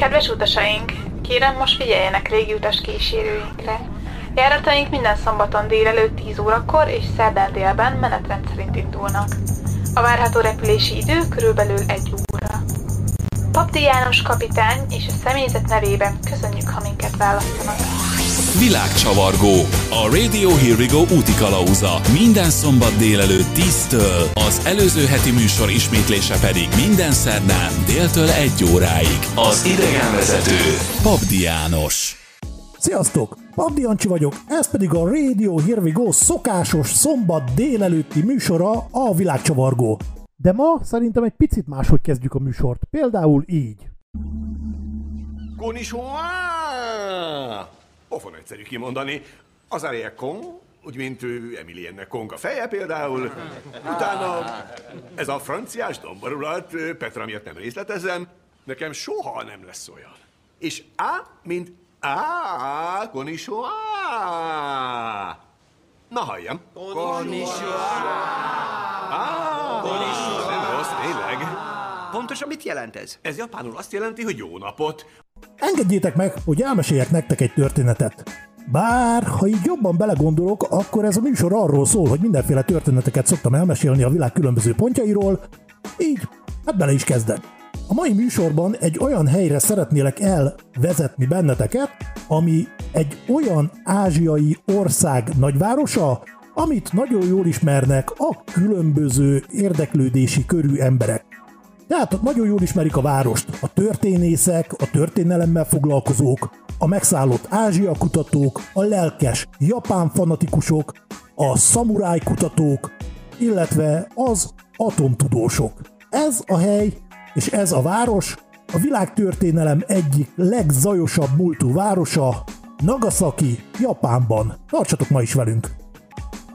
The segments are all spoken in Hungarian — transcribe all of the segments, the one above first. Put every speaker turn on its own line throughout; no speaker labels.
Kedves utasaink, kérem most figyeljenek régiutas kísérőinkre. Járataink minden szombaton délelőtt 10 órakor és szerdán délben menetrend szerint indulnak. A várható repülési idő körülbelül egy óra. Papdi János kapitány és a személyzet nevében köszönjük, ha minket választanak.
Világcsavargó. A Radio Here We Go úti kalauza. Minden szombat délelőtt 10-től, az előző heti műsor ismétlése pedig minden szerdán déltől 1 óráig. Az idegenvezető Pabdi János.
Sziasztok! Pabdi Jancsi vagyok, ez pedig a Radio Here We Go szokásos szombat délelőtti műsora a Világcsavargó. De ma szerintem egy picit máshogy kezdjük a műsort, például így.
Konnichiwa! Pofon egyszerű kimondani. Az Ariekon, úgy mint ő Emiliennek Kong a feje például. Utána ez a franciás domborulat, Petra miatt nem részletezem, nekem soha nem lesz olyan. És A, mint A, konnichiwa! Na halljam. Konnichiwa! Nem rossz, tényleg.
Pontosan mit jelent ez?
Ez japánul azt jelenti, hogy jó napot.
Engedjétek meg, hogy elmeséljek nektek egy történetet. Bár, ha így jobban belegondolok, akkor ez a műsor arról szól, hogy mindenféle történeteket szoktam elmesélni a világ különböző pontjairól, így, hát bele is kezdek. A mai műsorban egy olyan helyre szeretnélek elvezetni benneteket, ami egy olyan ázsiai ország nagyvárosa, amit nagyon jól ismernek a különböző érdeklődési körű emberek. Tehát nagyon jól ismerik a várost a történészek, a történelemmel foglalkozók, a megszállott Ázsia kutatók, a lelkes japán fanatikusok, a szamuráj kutatók, illetve az atomtudósok. Ez a hely és ez a város a világtörténelem egyik legzajosabb múltú városa, Nagasaki, Japánban. Tartsatok ma is velünk!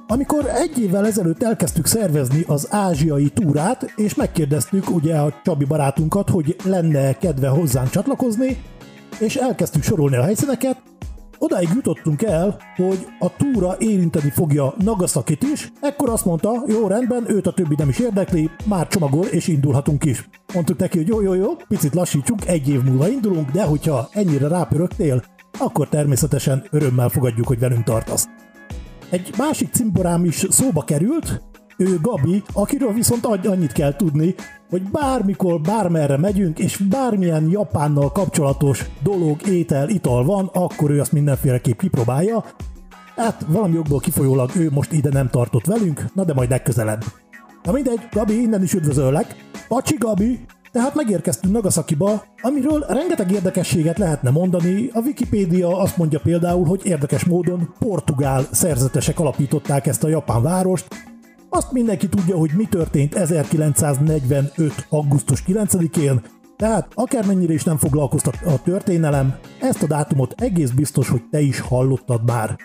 Amikor egy évvel ezelőtt elkezdtük szervezni az ázsiai túrát, és megkérdeztük ugye a Csabi barátunkat, hogy lenne kedve hozzánk csatlakozni, és elkezdtük sorolni a helyszíneket, odáig jutottunk el, hogy a túra érinteni fogja Nagasakit is, ekkor azt mondta, jó rendben, őt a többi nem is érdekli, már csomagol és indulhatunk is. Mondtuk neki, hogy jó, jó, jó, picit lassítsunk, egy év múlva indulunk, de hogyha ennyire rápörögtél, akkor természetesen örömmel fogadjuk, hogy velünk tartasz. Egy másik cimborám is szóba került, ő Gabi, akiről viszont annyit kell tudni, hogy bármikor, bármerre megyünk, és bármilyen Japánnal kapcsolatos dolog, étel, ital van, akkor ő azt mindenféleképp kipróbálja. Hát valami jogból kifolyólag ő most ide nem tartott velünk, na de majd legközelebb. Na mindegy, Gabi, innen is üdvözöllek. Pacsi Gabi, tehát megérkeztünk Nagasakiba, amiről rengeteg érdekességet lehetne mondani. A Wikipédia azt mondja például, hogy érdekes módon portugál szerzetesek alapították ezt a japán várost. Azt mindenki tudja, hogy mi történt 1945. augusztus 9-én, tehát akármennyire is nem foglalkoztat a történelem, ezt a dátumot egész biztos, hogy te is hallottad már.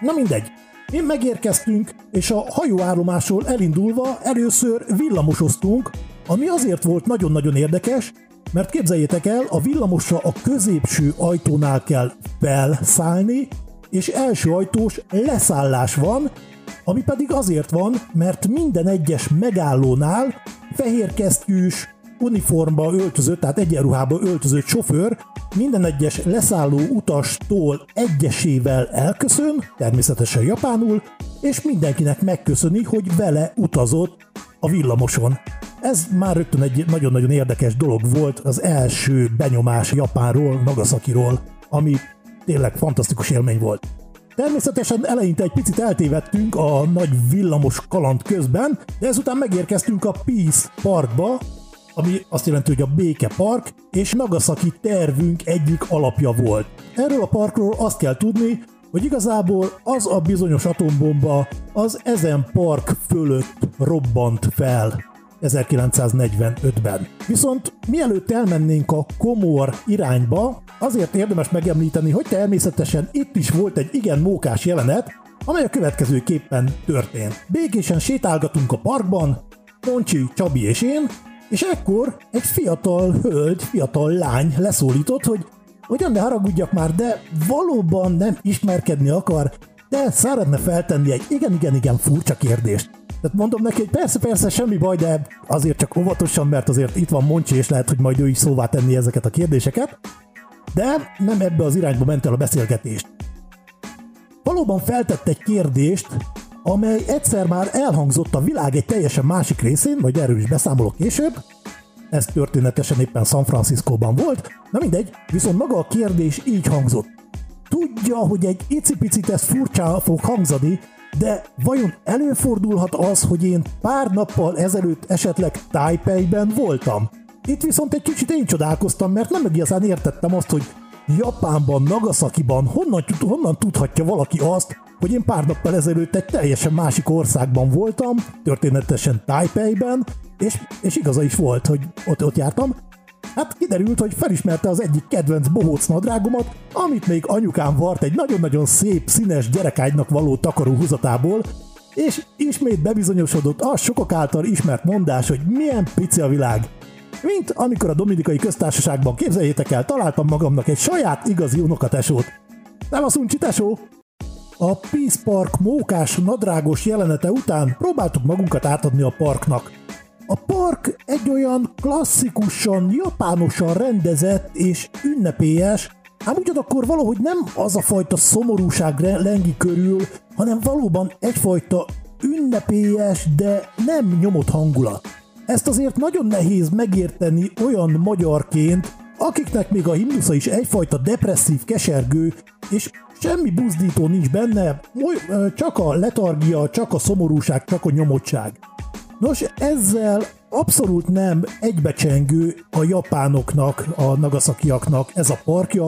Na mindegy, mi megérkeztünk, és a hajóállomásról elindulva először villamosoztunk, ami azért volt nagyon-nagyon érdekes, mert képzeljétek el, a villamosra a középső ajtónál kell felszállni, és első ajtós leszállás van, ami pedig azért van, mert minden egyes megállónál fehérkesztyűs, uniformba öltözött, tehát egyenruhába öltözött sofőr minden egyes leszálló utastól egyesével elköszön, természetesen japánul, és mindenkinek megköszöni, hogy vele utazott a villamoson. Ez már rögtön egy nagyon-nagyon érdekes dolog volt az első benyomás Japánról, Nagasakiról, ami tényleg fantasztikus élmény volt. Természetesen eleinte egy picit eltévedtünk a nagy villamos kaland közben, de ezután megérkeztünk a Peace Parkba, ami azt jelenti, hogy a Béke Park, és Nagasaki tervünk egyik alapja volt. Erről a parkról azt kell tudni, hogy igazából az a bizonyos atombomba az ezen park fölött robbant fel 1945-ben. Viszont mielőtt elmennénk a Komor irányba, azért érdemes megemlíteni, hogy természetesen itt is volt egy igen mókás jelenet, amely a következőképpen történt. Békésen sétálgatunk a parkban, Poncsi, Csabi és én, és ekkor egy fiatal hölgy, fiatal lány leszólított, hogy ugyan ne haragudjak már, de valóban nem ismerkedni akar, de szeretne feltenni egy igen-igen-igen furcsa kérdést. Tehát mondom neki, hogy persze, persze, semmi baj, de azért csak óvatosan, mert azért itt van Moncsi, és lehet, hogy majd ő is szóvá tenni ezeket a kérdéseket. De nem ebbe az irányba ment el a beszélgetést. Valóban feltett egy kérdést, amely egyszer már elhangzott a világ egy teljesen másik részén, majd erről is beszámolok később. Ez történetesen éppen San Franciscóban volt. Na mindegy, viszont maga a kérdés így hangzott. Tudja, hogy egy icipicit ez furcsa fog hangzani, de vajon előfordulhat az, hogy én pár nappal ezelőtt esetleg Taipei-ben voltam? Itt viszont egy kicsit én csodálkoztam, mert nem igazán értettem azt, hogy Japánban, Nagasakiban honnan, honnan tudhatja valaki azt, hogy én pár nappal ezelőtt egy teljesen másik országban voltam, történetesen Taipei-ben, és, és igaza is volt, hogy ott, ott jártam. Hát kiderült, hogy felismerte az egyik kedvenc bohóc nadrágomat, amit még anyukám vart egy nagyon-nagyon szép, színes gyerekágynak való takaró húzatából, és ismét bebizonyosodott az sokak által ismert mondás, hogy milyen pici a világ. Mint amikor a Dominikai Köztársaságban képzeljétek el, találtam magamnak egy saját igazi unokatesót. Nem a szuncsi tesó? A Peace Park mókás, nadrágos jelenete után próbáltuk magunkat átadni a parknak. A park egy olyan klasszikusan, japánosan rendezett és ünnepélyes, ám ugyanakkor valahogy nem az a fajta szomorúság lengi körül, hanem valóban egyfajta ünnepélyes, de nem nyomott hangulat. Ezt azért nagyon nehéz megérteni olyan magyarként, akiknek még a himnusza is egyfajta depresszív kesergő, és semmi buzdító nincs benne, csak a letargia, csak a szomorúság, csak a nyomottság. Nos, ezzel abszolút nem egybecsengő a japánoknak, a nagasakiaknak ez a parkja,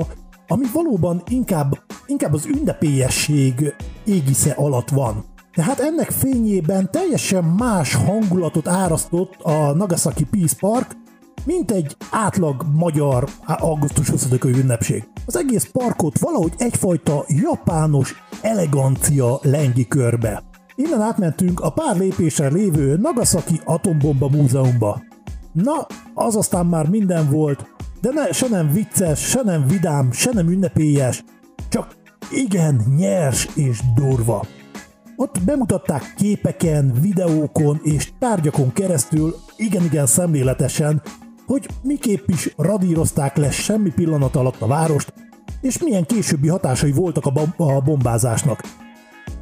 ami valóban inkább, inkább az ünnepélyesség égisze alatt van. Tehát ennek fényében teljesen más hangulatot árasztott a Nagasaki Peace Park, mint egy átlag magyar augusztus 20 ünnepség. Az egész parkot valahogy egyfajta japános elegancia lengi körbe. Innen átmentünk a pár lépésre lévő Nagasaki Atombomba Múzeumba. Na, az aztán már minden volt, de ne, se nem vicces, se nem vidám, se nem ünnepélyes, csak igen nyers és durva. Ott bemutatták képeken, videókon és tárgyakon keresztül, igen-igen szemléletesen, hogy miképp is radírozták le semmi pillanat alatt a várost, és milyen későbbi hatásai voltak a, bom- a bombázásnak.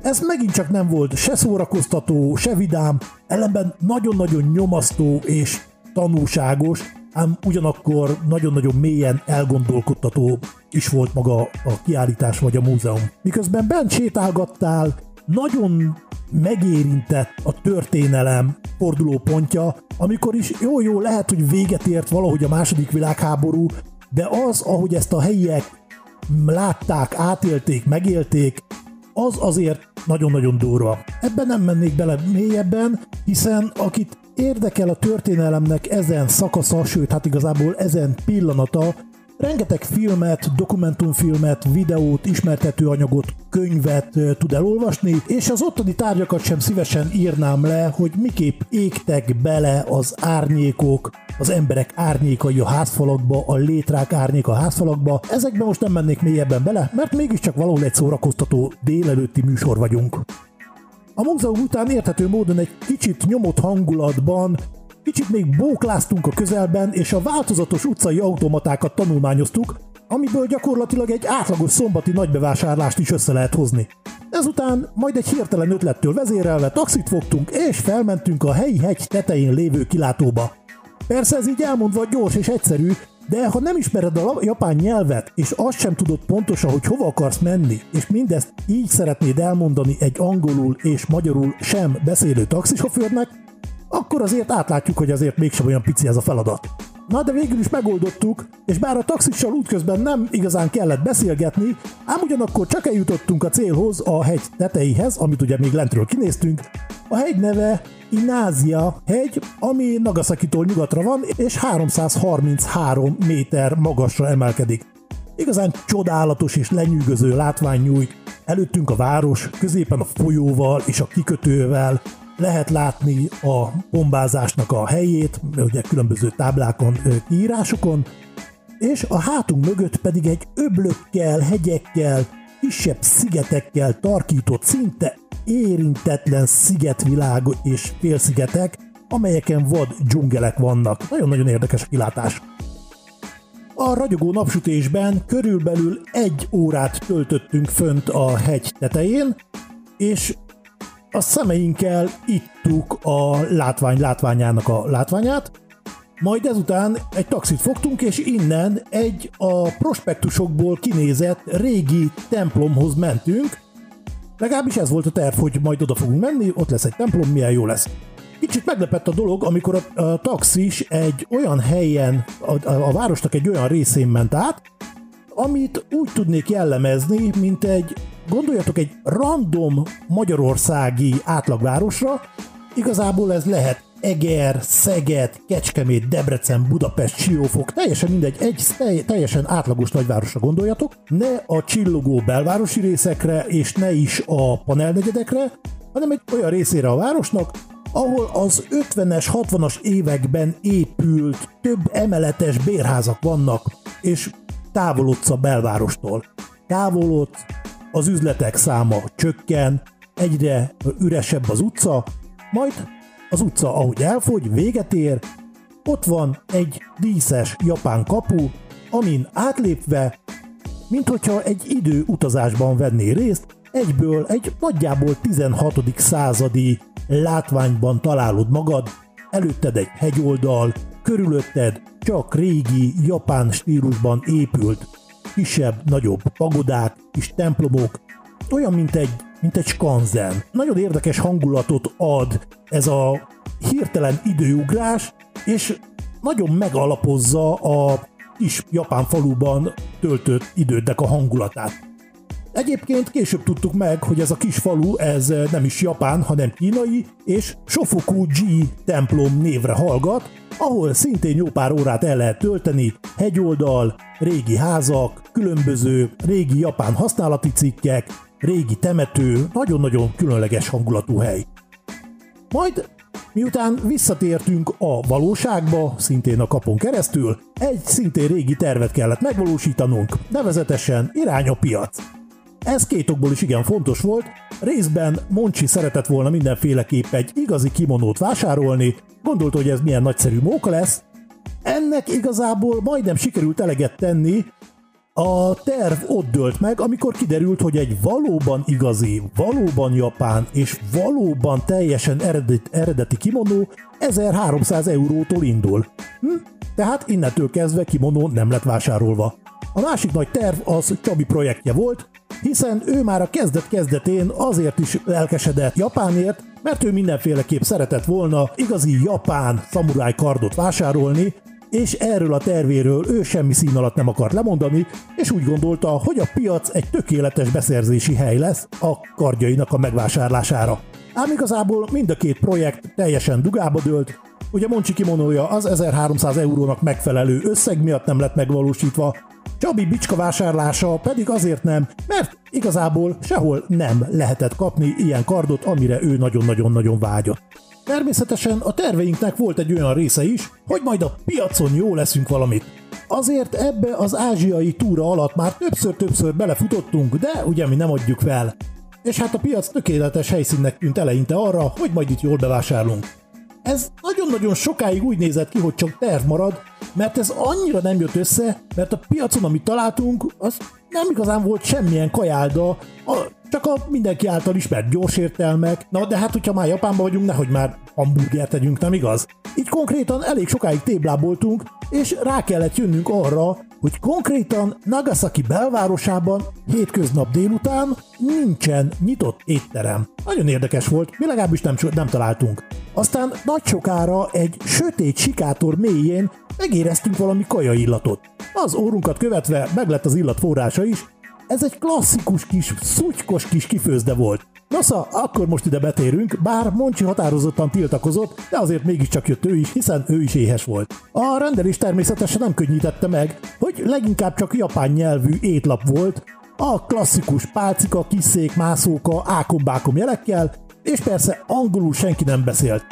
Ez megint csak nem volt se szórakoztató, se vidám, ellenben nagyon-nagyon nyomasztó és tanúságos, ám ugyanakkor nagyon-nagyon mélyen elgondolkodtató is volt maga a kiállítás vagy a múzeum. Miközben bent sétálgattál, nagyon megérintett a történelem fordulópontja, amikor is jó-jó lehet, hogy véget ért valahogy a második világháború, de az, ahogy ezt a helyiek látták, átélték, megélték, az azért nagyon-nagyon durva. Ebben nem mennék bele mélyebben, hiszen akit érdekel a történelemnek ezen szakasza, sőt, hát igazából ezen pillanata, rengeteg filmet, dokumentumfilmet, videót, ismertető anyagot, könyvet tud elolvasni, és az ottani tárgyakat sem szívesen írnám le, hogy miképp égtek bele az árnyékok, az emberek árnyékai a házfalakba, a létrák árnyék a házfalakba. Ezekbe most nem mennék mélyebben bele, mert mégiscsak valahol egy szórakoztató délelőtti műsor vagyunk. A múzeum után érthető módon egy kicsit nyomott hangulatban Kicsit még bókláztunk a közelben, és a változatos utcai automatákat tanulmányoztuk, amiből gyakorlatilag egy átlagos szombati nagybevásárlást is össze lehet hozni. Ezután majd egy hirtelen ötlettől vezérelve taxit fogtunk, és felmentünk a helyi hegy tetején lévő kilátóba. Persze ez így elmondva gyors és egyszerű, de ha nem ismered a japán nyelvet, és azt sem tudod pontosan, hogy hova akarsz menni, és mindezt így szeretnéd elmondani egy angolul és magyarul sem beszélő taxisofőrnek, akkor azért átlátjuk, hogy azért mégsem olyan pici ez a feladat. Na de végül is megoldottuk, és bár a taxissal útközben nem igazán kellett beszélgetni, ám ugyanakkor csak eljutottunk a célhoz, a hegy teteihez, amit ugye még lentről kinéztünk. A hegy neve Inázia hegy, ami Nagasaki-tól nyugatra van, és 333 méter magasra emelkedik. Igazán csodálatos és lenyűgöző látvány nyújt. Előttünk a város, középen a folyóval és a kikötővel, lehet látni a bombázásnak a helyét, ugye különböző táblákon, kiírásokon, és a hátunk mögött pedig egy öblökkel, hegyekkel, kisebb szigetekkel tarkított, szinte érintetlen szigetvilág és félszigetek, amelyeken vad dzsungelek vannak. Nagyon-nagyon érdekes a kilátás. A ragyogó napsütésben körülbelül egy órát töltöttünk fönt a hegy tetején, és a szemeinkkel ittuk a látvány látványának a látványát, majd ezután egy taxit fogtunk, és innen egy a prospektusokból kinézett régi templomhoz mentünk. Legalábbis ez volt a terv, hogy majd oda fogunk menni, ott lesz egy templom, milyen jó lesz. Kicsit meglepett a dolog, amikor a, a taxis egy olyan helyen, a, a, a városnak egy olyan részén ment át, amit úgy tudnék jellemezni, mint egy, gondoljatok, egy random magyarországi átlagvárosra, igazából ez lehet Eger, Szeged, Kecskemét, Debrecen, Budapest, Siófok, teljesen mindegy, egy teljesen átlagos nagyvárosra gondoljatok, ne a csillogó belvárosi részekre, és ne is a panelnegyedekre, hanem egy olyan részére a városnak, ahol az 50-es, 60-as években épült több emeletes bérházak vannak, és távolodsz a belvárostól. Távolodsz, az üzletek száma csökken, egyre üresebb az utca, majd az utca, ahogy elfogy, véget ér, ott van egy díszes japán kapu, amin átlépve, mint hogyha egy idő utazásban venné részt, egyből egy nagyjából 16. századi látványban találod magad, előtted egy hegyoldal, körülötted csak régi japán stílusban épült kisebb-nagyobb pagodák, kis templomok, olyan, mint egy, mint egy skanzen. Nagyon érdekes hangulatot ad ez a hirtelen időugrás, és nagyon megalapozza a kis japán faluban töltött idődnek a hangulatát. Egyébként később tudtuk meg, hogy ez a kis falu, ez nem is japán, hanem kínai, és Shofuku-ji templom névre hallgat, ahol szintén jó pár órát el lehet tölteni, hegyoldal, régi házak, különböző régi japán használati cikkek, régi temető, nagyon-nagyon különleges hangulatú hely. Majd Miután visszatértünk a valóságba, szintén a kapon keresztül, egy szintén régi tervet kellett megvalósítanunk, nevezetesen irány a piac. Ez két okból is igen fontos volt, részben Moncsi szeretett volna mindenféleképp egy igazi kimonót vásárolni, gondolta, hogy ez milyen nagyszerű móka lesz, ennek igazából majdnem sikerült eleget tenni, a terv ott dőlt meg, amikor kiderült, hogy egy valóban igazi, valóban japán és valóban teljesen eredeti, eredeti kimonó 1300 eurótól indul. Hm? Tehát innentől kezdve kimonó nem lett vásárolva. A másik nagy terv az Csabi projektje volt, hiszen ő már a kezdet-kezdetén azért is elkesedett Japánért, mert ő mindenféleképp szeretett volna igazi japán szamuráj kardot vásárolni, és erről a tervéről ő semmi szín alatt nem akart lemondani, és úgy gondolta, hogy a piac egy tökéletes beszerzési hely lesz a kardjainak a megvásárlására. Ám igazából mind a két projekt teljesen dugába dőlt, ugye Moncsi kimonója az 1300 eurónak megfelelő összeg miatt nem lett megvalósítva, Csabi bicska vásárlása pedig azért nem, mert igazából sehol nem lehetett kapni ilyen kardot, amire ő nagyon-nagyon-nagyon vágyott. Természetesen a terveinknek volt egy olyan része is, hogy majd a piacon jó leszünk valamit. Azért ebbe az ázsiai túra alatt már többször-többször belefutottunk, de ugye mi nem adjuk fel. És hát a piac tökéletes helyszínnek tűnt eleinte arra, hogy majd itt jól bevásárlunk. Ez nagyon-nagyon sokáig úgy nézett ki, hogy csak terv marad, mert ez annyira nem jött össze, mert a piacon, amit találtunk, az nem igazán volt semmilyen kajálda, csak a mindenki által ismert gyors értelmek. Na, de hát, hogyha már Japánban vagyunk, nehogy már hamburgert tegyünk, nem igaz? Így konkrétan elég sokáig tébláboltunk, és rá kellett jönnünk arra, hogy konkrétan Nagasaki belvárosában hétköznap délután nincsen nyitott étterem. Nagyon érdekes volt, mi legalábbis nem, nem találtunk. Aztán nagy sokára egy sötét sikátor mélyén megéreztünk valami kaja illatot. Az órunkat követve meglett az illat forrása is, ez egy klasszikus kis, szutykos kis kifőzde volt. Nosza, akkor most ide betérünk, bár Moncsi határozottan tiltakozott, de azért mégiscsak jött ő is, hiszen ő is éhes volt. A rendelés természetesen nem könnyítette meg, hogy leginkább csak japán nyelvű étlap volt, a klasszikus pálcika, kiszék, mászóka, ákombákom jelekkel, és persze angolul senki nem beszélt.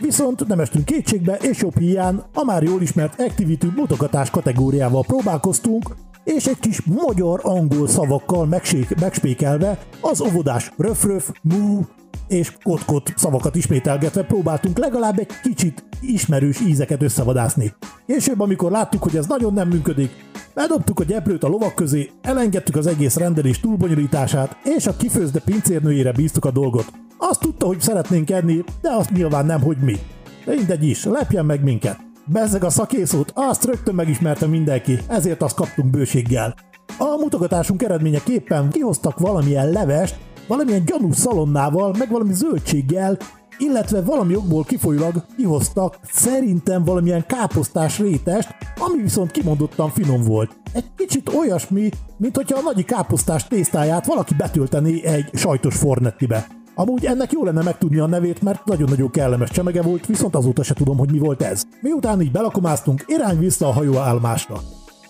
Viszont nem estünk kétségbe, és jobb hiány a már jól ismert Activity mutogatás kategóriával próbálkoztunk, és egy kis magyar-angol szavakkal megspékelve az óvodás röfröf, mú, és kotkot szavakat ismételgetve próbáltunk legalább egy kicsit ismerős ízeket összevadászni. Később, amikor láttuk, hogy ez nagyon nem működik, bedobtuk a gyeplőt a lovak közé, elengedtük az egész rendelés túlbonyolítását, és a kifőzde pincérnőjére bíztuk a dolgot. Azt tudta, hogy szeretnénk enni, de azt nyilván nem, hogy mi. De mindegy is, lepjen meg minket. Bezzeg a szakészót, azt rögtön megismerte mindenki, ezért azt kaptunk bőséggel. A mutogatásunk eredményeképpen kihoztak valamilyen levest, valamilyen gyanús szalonnával, meg valami zöldséggel, illetve valami okból kifolyólag kihoztak szerintem valamilyen káposztás rétest, ami viszont kimondottan finom volt. Egy kicsit olyasmi, mint hogyha a nagyi káposztás tésztáját valaki betöltené egy sajtos fornettibe. Amúgy ennek jó lenne megtudni a nevét, mert nagyon-nagyon kellemes csemege volt, viszont azóta se tudom, hogy mi volt ez. Miután így belakomáztunk, irány vissza a hajóállomásra.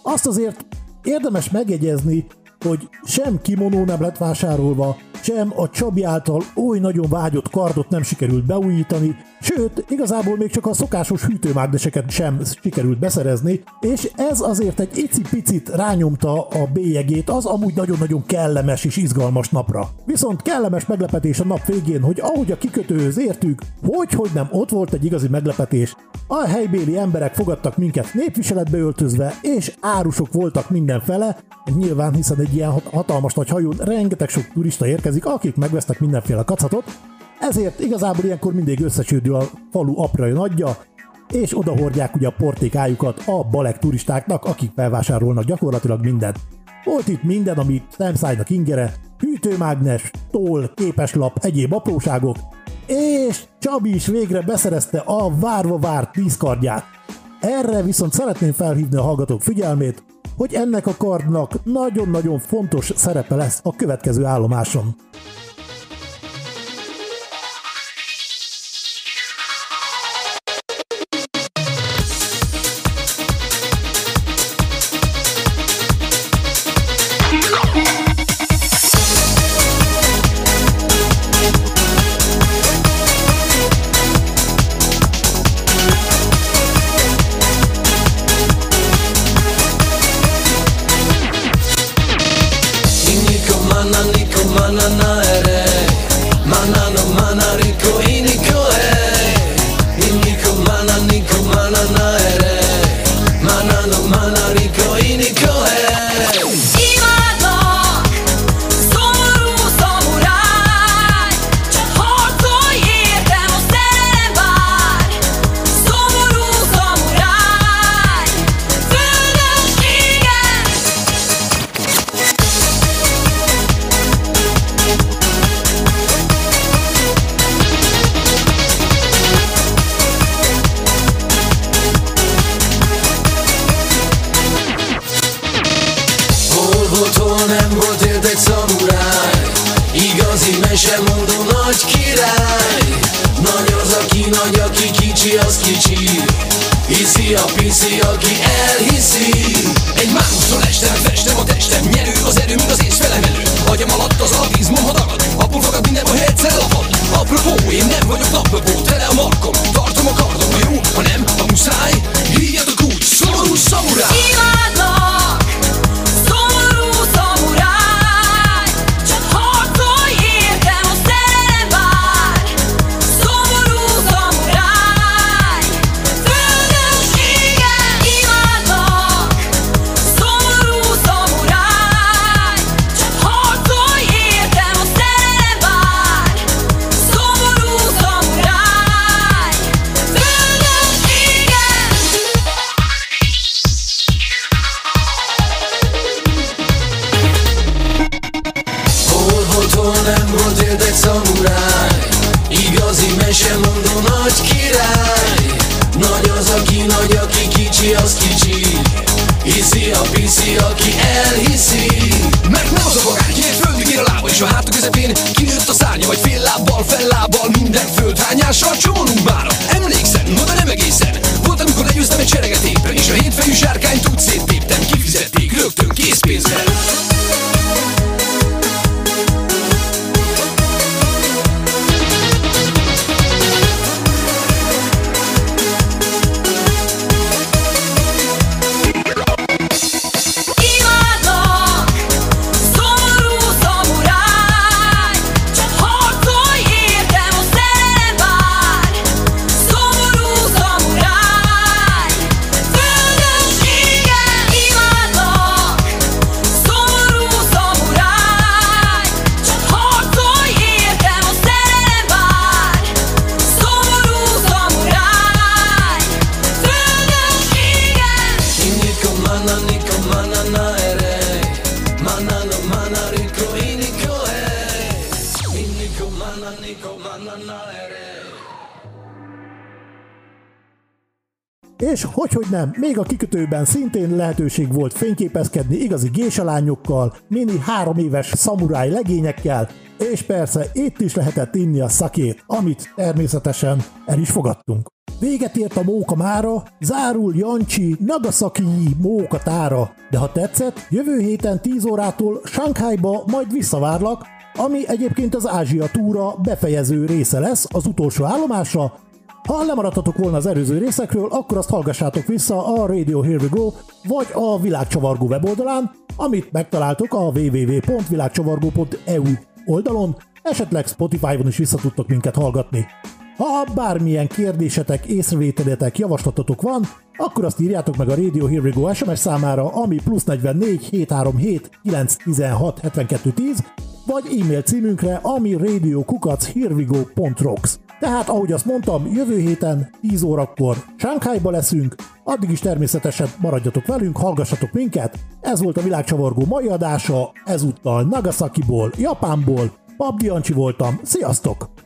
Azt azért érdemes megjegyezni, hogy sem kimonó nem lett vásárolva, sem a Csabi által oly nagyon vágyott kardot nem sikerült beújítani, sőt, igazából még csak a szokásos hűtőmágneseket sem sikerült beszerezni, és ez azért egy icipicit rányomta a bélyegét az amúgy nagyon-nagyon kellemes és izgalmas napra. Viszont kellemes meglepetés a nap végén, hogy ahogy a kikötőhöz értük, hogy hogy nem ott volt egy igazi meglepetés. A helybéli emberek fogadtak minket népviseletbe öltözve, és árusok voltak mindenfele, nyilván hiszen egy ilyen hatalmas nagy hajón rengeteg sok turista érkezik, akik megvesznek mindenféle kacatot, ezért igazából ilyenkor mindig összesődő a falu aprai nagyja, és odahordják ugye a portékájukat a balek turistáknak, akik felvásárolnak gyakorlatilag mindent. Volt itt minden, ami szemszájnak ingere, hűtőmágnes, toll, képeslap, egyéb apróságok, és Csabi is végre beszerezte a várva várt tízkardját. Erre viszont szeretném felhívni a hallgatók figyelmét, hogy ennek a kardnak nagyon-nagyon fontos szerepe lesz a következő állomáson. És hogy, hogy nem, még a kikötőben szintén lehetőség volt fényképezkedni igazi gésalányokkal, mini három éves szamuráj legényekkel, és persze itt is lehetett inni a szakét, amit természetesen el is fogadtunk. Véget ért a móka mára, zárul Jancsi Nagasaki móka tára, de ha tetszett, jövő héten 10 órától Sankhájba majd visszavárlak, ami egyébként az Ázsia túra befejező része lesz, az utolsó állomása, ha lemaradtatok volna az előző részekről, akkor azt hallgassátok vissza a Radio Here We Go, vagy a Világcsavargó weboldalán, amit megtaláltok a www.világcsavargó.eu oldalon, esetleg Spotify-on is vissza tudtok minket hallgatni. Ha bármilyen kérdésetek, észrevételetek, javaslatotok van, akkor azt írjátok meg a Radio Here We Go SMS számára, ami plusz 44 737 916 72 10, vagy e-mail címünkre, ami radiokukac.herewego.rocks. Tehát, ahogy azt mondtam, jövő héten 10 órakor Sánkhájba leszünk, addig is természetesen maradjatok velünk, hallgassatok minket. Ez volt a világcsavargó mai adása, ezúttal Nagasakiból, Japánból, Pabdi Ancsi voltam, sziasztok!